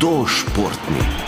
дошпортний.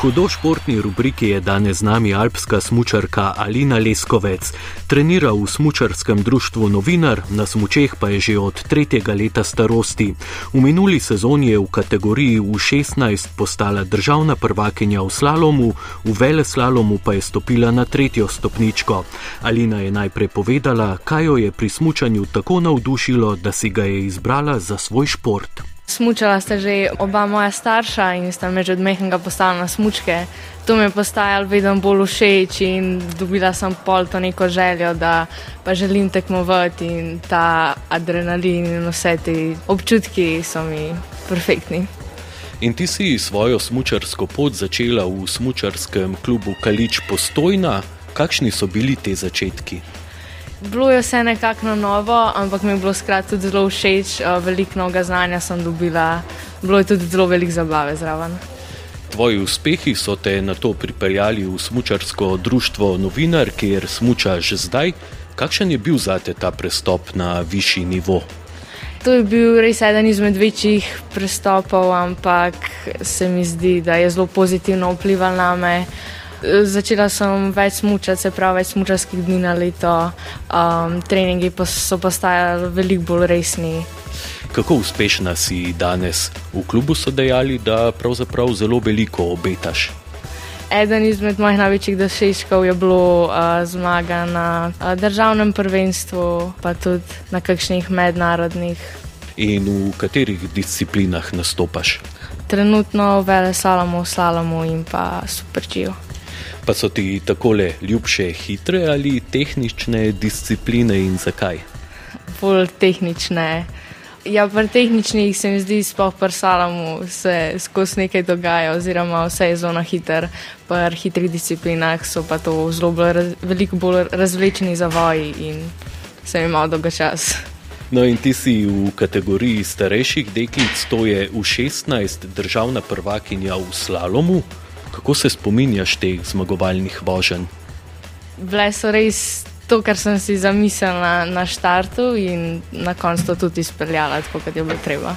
Hudo športni. V rubriki je danes z nami alpska smučarka Alina Leskovec. Trenira v smučarskem društvu Novinar, na smučeh pa je že od tretjega leta starosti. V minuli sezoni je v kategoriji U16 postala državna prvakinja v slalomu, v vele slalomu pa je stopila na tretjo stopničko. Alina je najprej povedala, kaj jo je pri smučanju tako navdušilo, da si ga je izbrala za svoj šport. Smučala sta že oba moja starša in sta me že od mehkega postavila na smučke. To mi je postajalo vedno bolj všeč in dobila sem pol to neko željo, da pa želim tekmovati in ta adrenalin in vse te občutki so mi perfektni. In ti si svojo smučarsko pot začela v smučarskem klubu Kalič Postojna. Kakšni so bili te začetki? Bilo je vse nekako na novo, ampak mi je bilo skrat tudi zelo všeč, eh, veliko novega znanja sem dobila, bilo je tudi zelo veliko zabave zraven. Tvoji uspehi so te na to pripeljali v smučarsko društvo Novinar, kjer smučaš zdaj. Kakšen je bil za te ta prestop na višji nivo? To je bil res eden izmed večjih prestopov, ampak se mi zdi, da je zelo pozitivno vplival na me. Začela sem več smučati, se pravi, več smučarskih dni na leto, um, treningi pa so postajali veliko bolj resni. Kako uspešna si danes? V klubu so dejali, da pravzaprav zelo veliko obetaš. Eden izmed mojih največjih dosežkov je bilo uh, zmaga na uh, državnem prvenstvu, pa tudi na kakšnih mednarodnih. In v katerih disciplinah nastopaš? Trenutno vele slalomu, slalomu in pa superčijo. Pa so ti tako le ljubše hitre ali tehnične discipline in zakaj? Bolj tehnične. Ja, pri tehničnih se mi zdi, sploh pri salamu se skozi nekaj dogaja, oziroma vse je zelo hiter. Pri hitrih disciplinah so pa to zelo bolj, veliko bolj razvlečeni zavoji in se mi malo dolga čas. No, in ti si v kategoriji starejših deklic, to je v 16 državna prvakinja v slalomu. Kako se spominjaš teh zmagovalnih voženj? Bile so res to, kar sem si zamislila na štartu, in na koncu to tudi izpeljala, tako kot je bilo treba.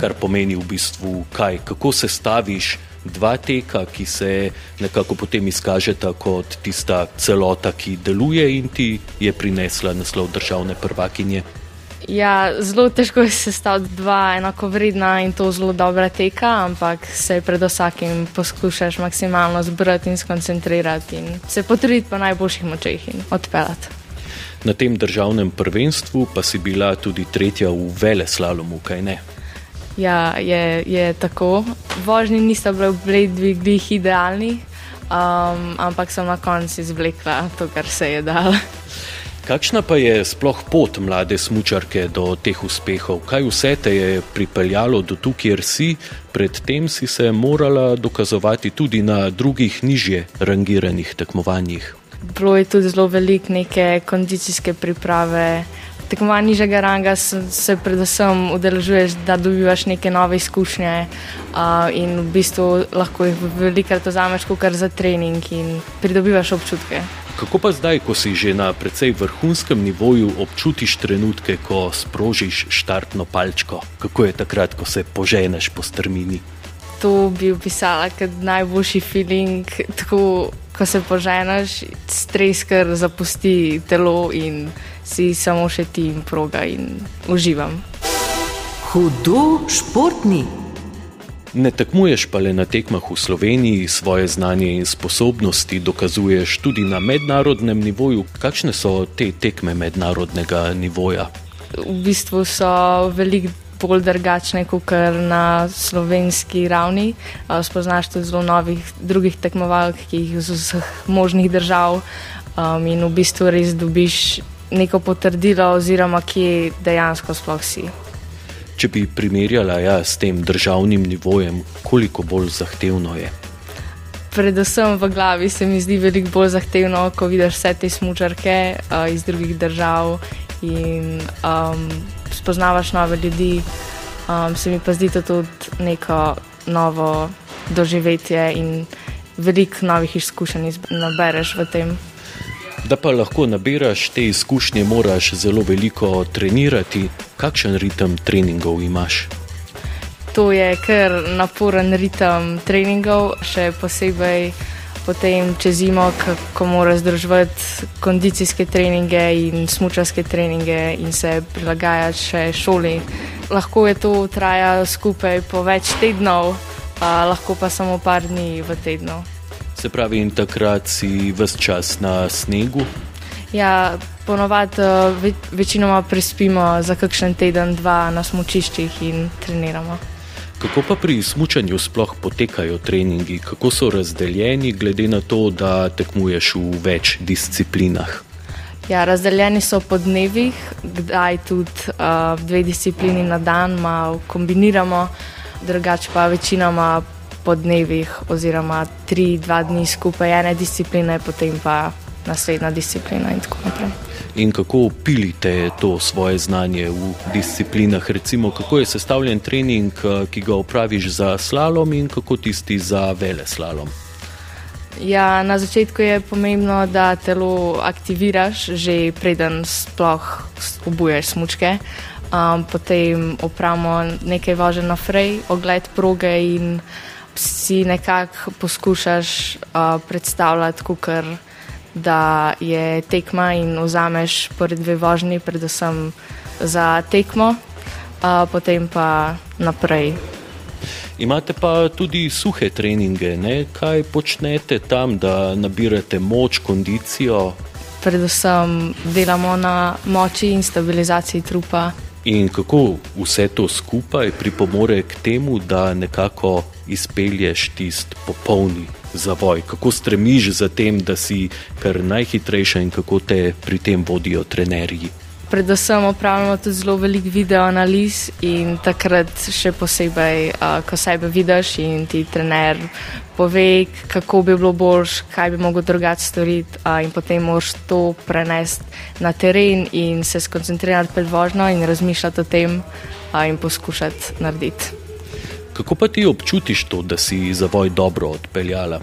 Kar pomeni v bistvu kaj, kako se staviš dva teka, ki se nekako potem izkažeta kot tista celota, ki deluje in ti je prinesla naslov državne prvakinje. Ja, zelo težko je sestaviti dva enako vredna in to zelo dobra teka, ampak se pred vsakim poskušaš maksimalno zbrati in skoncentrirati in se potruditi po najboljših močeh in odpeljati. Na tem državnem prvenstvu pa si bila tudi tretja v vele slalomu, kaj ne? Ja, je, je tako. Vožnji nista bili dvigli idealni, um, ampak sem na koncu izvlekla to, kar se je dalo. Kakšna pa je sploh pot mlade smočarke do teh uspehov? Kaj vse te je pripeljalo do tu, kjer si, predtem si se morala dokazovati tudi na drugih nižje rangiranih tekmovanjih? Bilo je tudi zelo veliko neke kondicijske priprave. Tekmovanje nižjega ranga se predvsem udeležuješ, da dobivaš neke nove izkušnje uh, in v bistvu lahko jih velikrat vzameš kot za trening in pridobivaš občutke. Kako pa zdaj, ko si že na precej vrhunskem nivoju, občutiš trenutke, ko sprožiš štartno palčko? Kako je takrat, ko se poženeš po strmini? To bi opisala kot najboljši feeling, tako ko se poženeš, stres, ker zapusti telo in si samo še ti in proga in uživam. Hudo športni. Ne tekmuješ pa le na tekmah v Sloveniji, svoje znanje in sposobnosti dokazuješ tudi na mednarodnem nivoju. Kakšne so te tekme mednarodnega nivoja? V bistvu so veliko bolj drugačne kot na slovenski ravni. Spoznaš tudi zelo novih drugih tekmovalk, ki jih iz vseh možnih držav um, in v bistvu res dobiš neko potrdilo, oziroma kje dejansko sploh si. Če bi primerjala ja, s tem državnim nivojem, koliko bolj zahtevno je? Predvsem v glavi se mi zdi veliko bolj zahtevno, ko vidiš vse te smočarke uh, iz drugih držav in um, spoznavaš nove ljudi. Um, se mi pa zdi to tudi neko novo doživetje in veliko novih izkušenj nabereš v tem. Da pa lahko nabiraš te izkušnje, moraš zelo veliko trenirati. Kakšen ritem treningov imaš? To je kar naporen ritem treningov, še posebej potem čez zimo, ko moraš združiti kondicijske treninge in smučarske treninge in se prilagajati še šoli. Lahko je to traja skupaj po več tednov, a lahko pa samo par dni v tednu. Se pravi, in takrat si vse čas na snegu? Ja, ponovadi ve, večinoma prespimo za kakšen teden, dva na smočiščih in treniramo. Kako pa pri smutku sploh potekajo treningi, kako so razdeljeni, glede na to, da tekmuješ v več disciplinah? Ja, razdeljeni so po dnevih, kdaj tudi uh, dve disciplini na dan, malo kombiniramo, drugače pa večinoma po dnevih, oziroma tri, dva dni skupaj ene discipline, potem pa naslednja disciplina in tako naprej in kako pilite to svoje znanje v disciplinah. Recimo, kako je sestavljen trening, eh, ki ga upraviš za slalom in kako tisti za vele slalom. Ja, na začetku je pomembno, da telo aktiviraš, že preden sploh obuješ smočke. Um, potem opravimo nekaj važen naprej, ogled proge in si nekako poskušaš uh, predstavljati, kako da je tekma in vzameš prvi dve vožnji, predvsem za tekmo, a potem pa naprej. Imate pa tudi suhe treninge, ne? kaj počnete tam, da nabirate moč, kondicijo? Predvsem delamo na moči in stabilizaciji trupa. In kako vse to skupaj pripomore k temu, da nekako izpelješ tisti popolni zavoj, kako stremiš za tem, da si kar najhitrejša in kako te pri tem vodijo trenerji. Predvsem opravljamo tudi zelo veliko video analiz in takrat še posebej, uh, ko sebe vidiš in ti trener pove, kako bi bilo boljš, kaj bi mogel drugače storiti uh, in potem moš to prenesti na teren in se skoncentrirati pred vožnjo in razmišljati o tem uh, in poskušati narediti. Kako pa ti občutiš to, da si zavoj dobro odpeljala?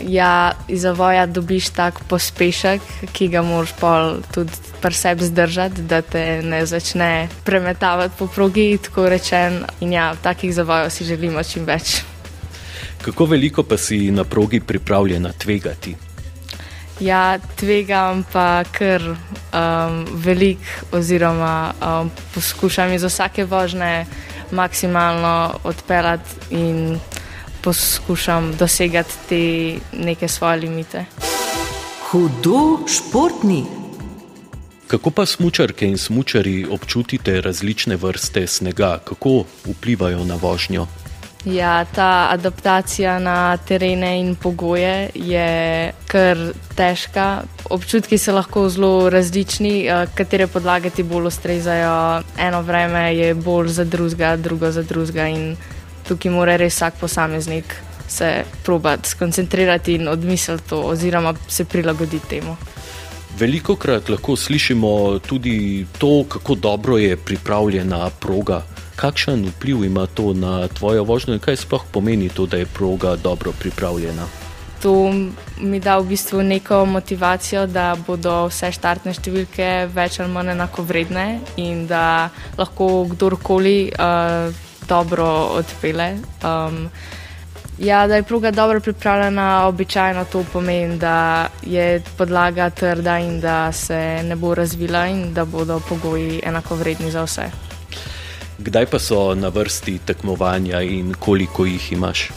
Ja, iz zavoja dobiš tak pospešek, ki ga moraš pol tudi pri sebi zdržati, da te ne začne premetavati po progi, tako rečen. In ja, takih zavojev si želimo čim več. Kako veliko pa si na progi pripravljena tvegati? Ja, tvegam pa kar um, veliko, oziroma um, poskušam iz vsake vožnje maksimalno odpeljati in poskušam dosegati te neke svoje limite. Hudo športni. Kako pa smočarke in smočari občutite različne vrste snega, kako vplivajo na vožnjo? Ja, ta adaptacija na terene in pogoje je kar težka. Občutki so lahko zelo različni, eh, katere podlage ti bolj ustrezajo. Eno vreme je bolj za drugega, drugo za drugega in tukaj mora res vsak posameznik se probati skoncentrirati in odmisliti to, oziroma se prilagoditi temu. Veliko krat lahko slišimo tudi to, kako dobro je pripravljena proga kakšen vpliv ima to na tvojo vožnjo in kaj sploh pomeni to, da je proga dobro pripravljena? To mi da v bistvu neko motivacijo, da bodo vse štartne številke več ali manj enako vredne in da lahko kdorkoli uh, dobro odpele. Um, ja, da je proga dobro pripravljena, običajno to pomeni, da je podlaga trda in da se ne bo razvila in da bodo pogoji enako vredni za vse. Kdaj pa so na vrsti tekmovanja in koliko jih imaš?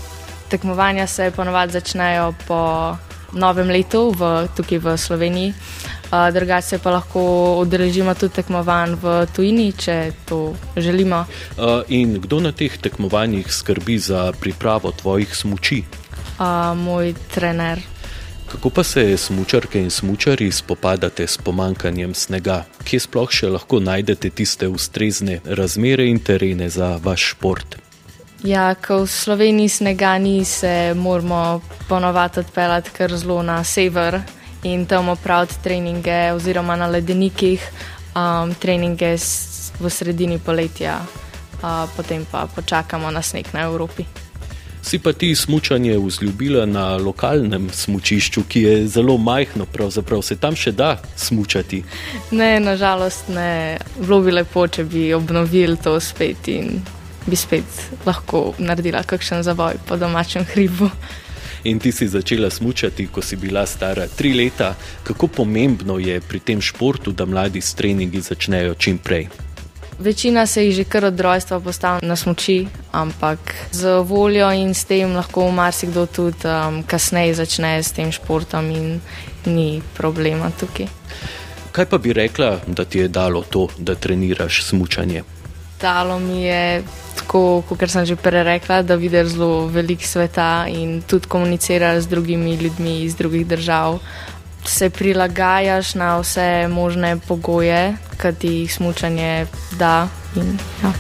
Tekmovanja se ponovadi začnejo po novem letu, v, tukaj v Sloveniji. Drugače pa lahko udeležimo tudi tekmovanj v tujini, če to želimo. Uh, in kdo na teh tekmovanjih skrbi za pripravo tvojih smoči? Moj trener. Kako pa se smočarke in smočari spopadate s pomankanjem snega? Kje sploh še lahko najdete tiste ustrezne razmere in terene za vaš šport? Ja, ko v Sloveniji snega ni, se moramo ponovadi odpeljati kar zelo na sever in tam opraviti treninge, oziroma na ledenikih, um, treninge v sredini poletja, uh, potem pa počakamo na sneg na Evropi. Si pa ti smučanje vzljubila na lokalnem smučišču, ki je zelo majhno, pravzaprav se tam še da smučati. Ne, nažalost ne. Bilo bi lepo, če bi obnovili to spet in bi spet lahko naredila kakšen zavoj po domačem hribu. In ti si začela smučati, ko si bila stara tri leta. Kako pomembno je pri tem športu, da mladi s treningi začnejo čim prej? Večina se jih že kar od rojstva postavlja na smoči, ampak z voljo in s tem lahko marsikdo tudi um, kasneje začne s tem športom in ni problema tukaj. Kaj pa bi rekla, da ti je dalo to, da treniraš smučanje? Dalo mi je tako, kot sem že prej rekla, da vidiš zelo veliko sveta in tudi komuniciraš z drugimi ljudmi iz drugih držav. Se prilagajaš na vse možne pogoje, ki ti jih smutanje da. In, ja.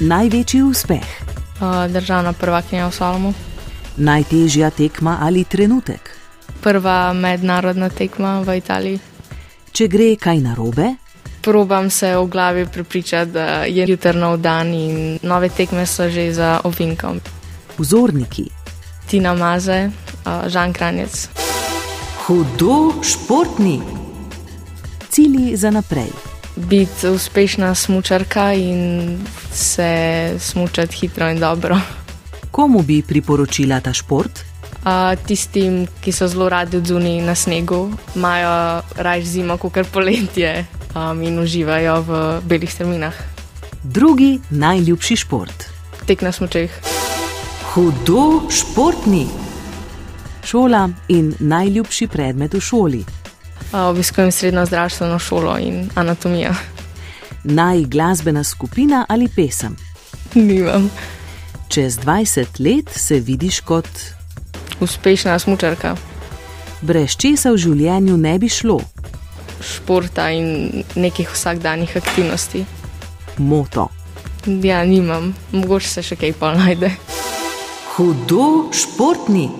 Največji uspeh. Državna prvakinja v Salomu. Najtežja tekma ali trenutek. Prva mednarodna tekma v Italiji. Če gre kaj narobe, Probam se v glavi prepričati, da je jutri nov dan in nove tekme so že za ovinkom. vzorniki. Tina Maze, Žan Kranjec. Hudo športni. Cilji za naprej. Biti uspešna smočarka in se smučati hitro in dobro. Komu bi priporočila ta šport? A, tistim, ki so zelo radi odzuni na snegu, imajo raje zimo kot kar poletje um, in uživajo v belih strminah. Drugi najljubši šport. Tek na smočeh. Hudo športni. Šola in najljubši predmet v šoli. Obiskujem srednjo zdravstveno šolo in anatomijo. Naj glasbena skupina ali pesem. Nimam. Čez 20 let se vidiš kot Uspešna smočarka. brez česa v življenju ne bi šlo. športa in nekih vsakdanjih aktivnosti. Moto. Ja, nimam, mogoče se še kaj pa najde. Hudo športni.